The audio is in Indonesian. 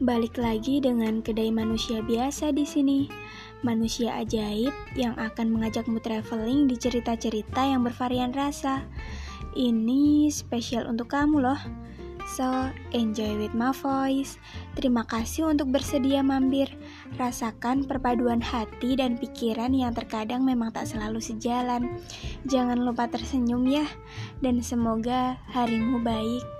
Balik lagi dengan kedai manusia biasa di sini. Manusia ajaib yang akan mengajakmu traveling di cerita-cerita yang bervarian rasa. Ini spesial untuk kamu loh. So, enjoy with my voice. Terima kasih untuk bersedia mampir. Rasakan perpaduan hati dan pikiran yang terkadang memang tak selalu sejalan. Jangan lupa tersenyum ya. Dan semoga harimu baik.